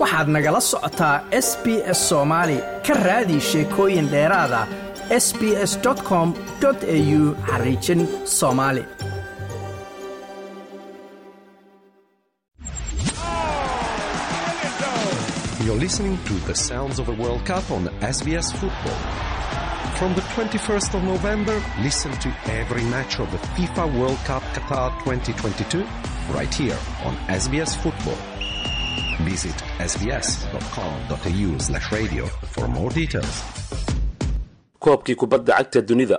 waxaad nagala socotaa s b s soomaali ka raadi sheekooyin dheeraada s b s com au xariijin soomaali You're listening to the sounds of the World Cup on SBS Football. From the 21st of November, listen to every match of the FIFA World Cup Qatar 2022 right here on SBS Football. Visit sbs.com.au radio for more details. koobkii kubadda cagta dunida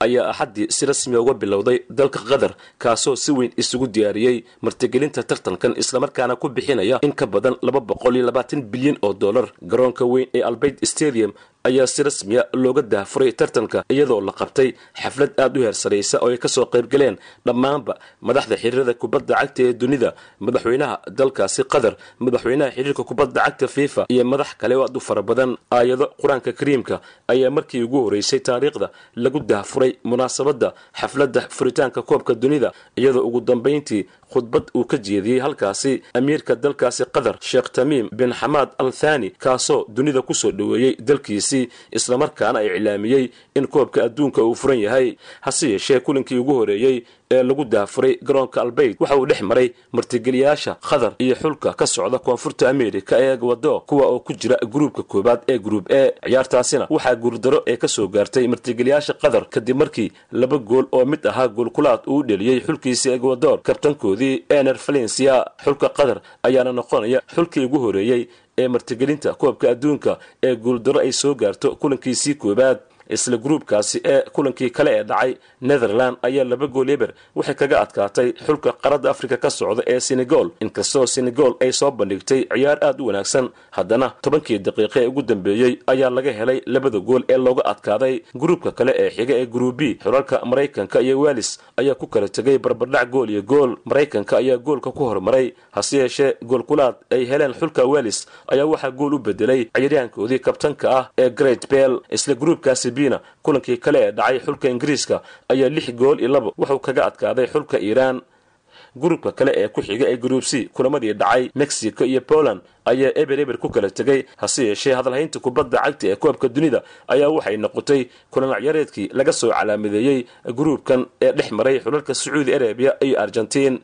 ayaa axaddii si rasmi uga bilowday dalka qatar kaasoo si weyn isugu diyaariyey martigelinta tartankan islamarkaana ku bixinaya in ka badan laba boqol iyo labaatan bilyan oo dollar garoonka weyn ee albeit stadium ayaa si rasmiya looga daafuray tartanka iyadoo la qabtay xaflad aad u heersaraysa oo ay ka soo qaybgaleen dhammaanba madaxda xiriirada kubadda cagta ee dunida madaxweynaha dalkaasi qatar madaxweynaha xiriirka kubadda cagta fifa iyo madax kale oo aad u fara badan aayado qur'aanka kariimka ayaa markii ugu horeysay taariikhda lagu daafuray munaasabadda xafladda furitaanka koobka dunida iyadoo ugu dambayntii khudbad uu ka jeediyey halkaasi amiirka dalkaasi qatar sheekh tamiim bin xamaad al thani kaasoo dunida ku soo dhoweeyey dalkiisii islamarkaana iclaamiyey in koobka adduunka uu furan yahay. Hase yeeshee kulinkii ugu horeeyey ee lagu daafuray garoonka albeit waxa uu dhex maray martigeliyaasha qatar iyo xulka ka socda koonfurta amerika ee egwado kuwa oo ku jira gruubka koowaad ee gruub e. Ciyaartaasina waxaa guurdaro ee ka soo gaartay martigeliyaasha qatar kadib markii laba gool oo mid ahaa goolkulaad uu dheliyey xulkiisii egwador kabtankoodii ener valencia xulka qatar ayaana noqonaya xulkii ugu horeeyey ee martigelinta koobka adduunka ee guuldaro ay soo gaarto kulankiisii koowaad isla gruubkaasi ee kulankii kale ee dhacay netherland ayaa laba gool eber waxay kaga adkaatay xulka qaradda afrika ka socda ee senegal. Inkastoo senegal ay soo bandhigtay ciyaar aad u wanaagsan haddana tobankii daqiiqe ee ugu dambeeyey ayaa laga helay labada gool ee looga adkaaday. Gruubka kale ee xiga ee gruub b xulalka maraykanka iyo welis ayaa ku kala tegay barbardhac gool iyo gool. Maraykanka ayaa goolka ku hormaray hase yeeshee goolkulaad ay heleen xulka welis ayaa waxaa gool u bedelay ciyaaryahankoodii kabtanka ah ee great bell. Isla gruubkaasi bina kulankii kale ee dhacay xulka ingiriiska ayaa lix gool iyo labo wuxuu kaga adkaaday xulka iiraan. Gruubka kale ee ku xiga ee gruub c kulamadii dhacay mexico iyo poland ayaa eber eber ku kala tegay. Hase yeeshee hadalhaynta kubadda cagta ee koobka dunida ayaa waxay noqotay kulan ciyaareedkii laga soo calaamadeeyey gruubkan ee dhex maray xulalka sacuudi arabiya iyo argentiin.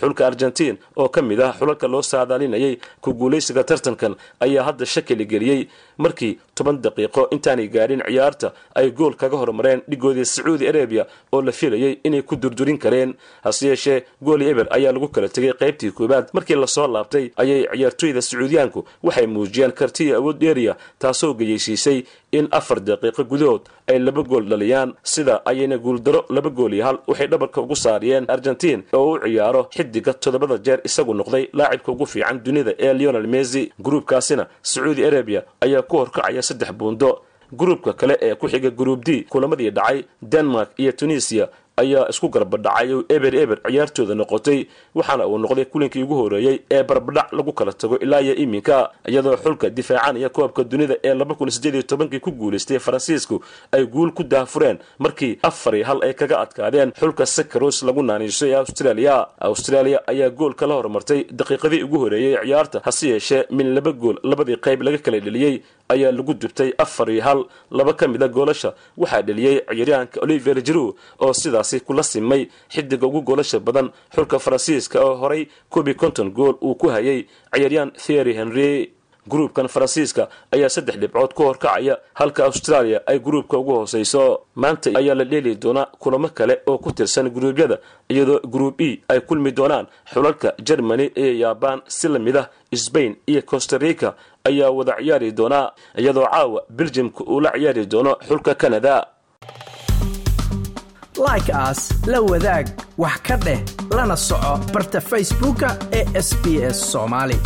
Xulka argentiin oo ka mid ah xulalka loo saadaalinayay ku guulaysiga tartankan ayaa hadda shakili geliyey markii toban daqiiqo intaanay gaadhin ciyaarta ay gool kaga hormareen dhigoodii sacuudi arabiya oo la filayay inay ku durdurin kareen. Hase yeeshee gooli eber ayaa lagu kala tegay qaybtii koowaad. Markii la soo laabtay ayay ciyaartooyda sacuudiyaanku waxay muujiyeen kartiya awood dheeriya taasoo geyeysiisay in afar daqiiqo gudahood ay laba gool dhaliyaan sida ayayna guuldaro laba gool iyo hal waxay dhabarka ugu saariyeen argentiin oo u ciyaaro xidiga toddobada jeer isagu noqday laacibka ugu fiican dunida ee leonel messi. Gruubkaasina sacuudi arabiya ayaa ku horkacaya saddex buundo. Gruubka kale ee ku xiga gruub d kulamadii dhacay denmark iyo tunisiya ayaa isku garbadhacay oo eber eber ciyaartooda noqotay waxaana uu noqday kulinkii ugu horeeyey ee barbadhac lagu kala tago ilaa iyo iminka. Iyadoo xulka difaacanaya koobka dunida ee laba kun sideed iyo tobankii ku guulaystay faransiisku ay guul ku daafureen markii afar iyo hal ay kaga adkaadeen xulka sakaros lagu naaniiso ee australia. Australia ayaa gool kala hormartay daqiiqadii ugu horeeyey ciyaarta hase yeeshee min laba gool labadii qayb laga kala dheliyey ayaa lagu dubtay afar iyo hal. Laba ka mid a goolasha waxaa dheliyey ciyaaryahanka oliver jiru oo sidaasi kula simay xidiga ugu goolasha badan. Xulka faransiiska oo horay kobi konton gool uu ku hayay ciyaaryahan thery henry. Gruubkan faransiiska ayaa saddex dhibcood ku horkacaya halka australia ay gruubka ugu hooseyso. Maanta ayaa la dheeli doonaa kulamo kale oo ku tirsan gruubyada iyadoo gruub e ay kulmi doonaan. Xulalka germany iyo yabaan si la mid ah sbain iyo costa rica ayaa wada ciyaari doonaa iyadoo caawa beljimka uu la ciyaari doono xulka canada like aas la wadaag wax ka dheh lana soco barta facebooka ee sb s soomaali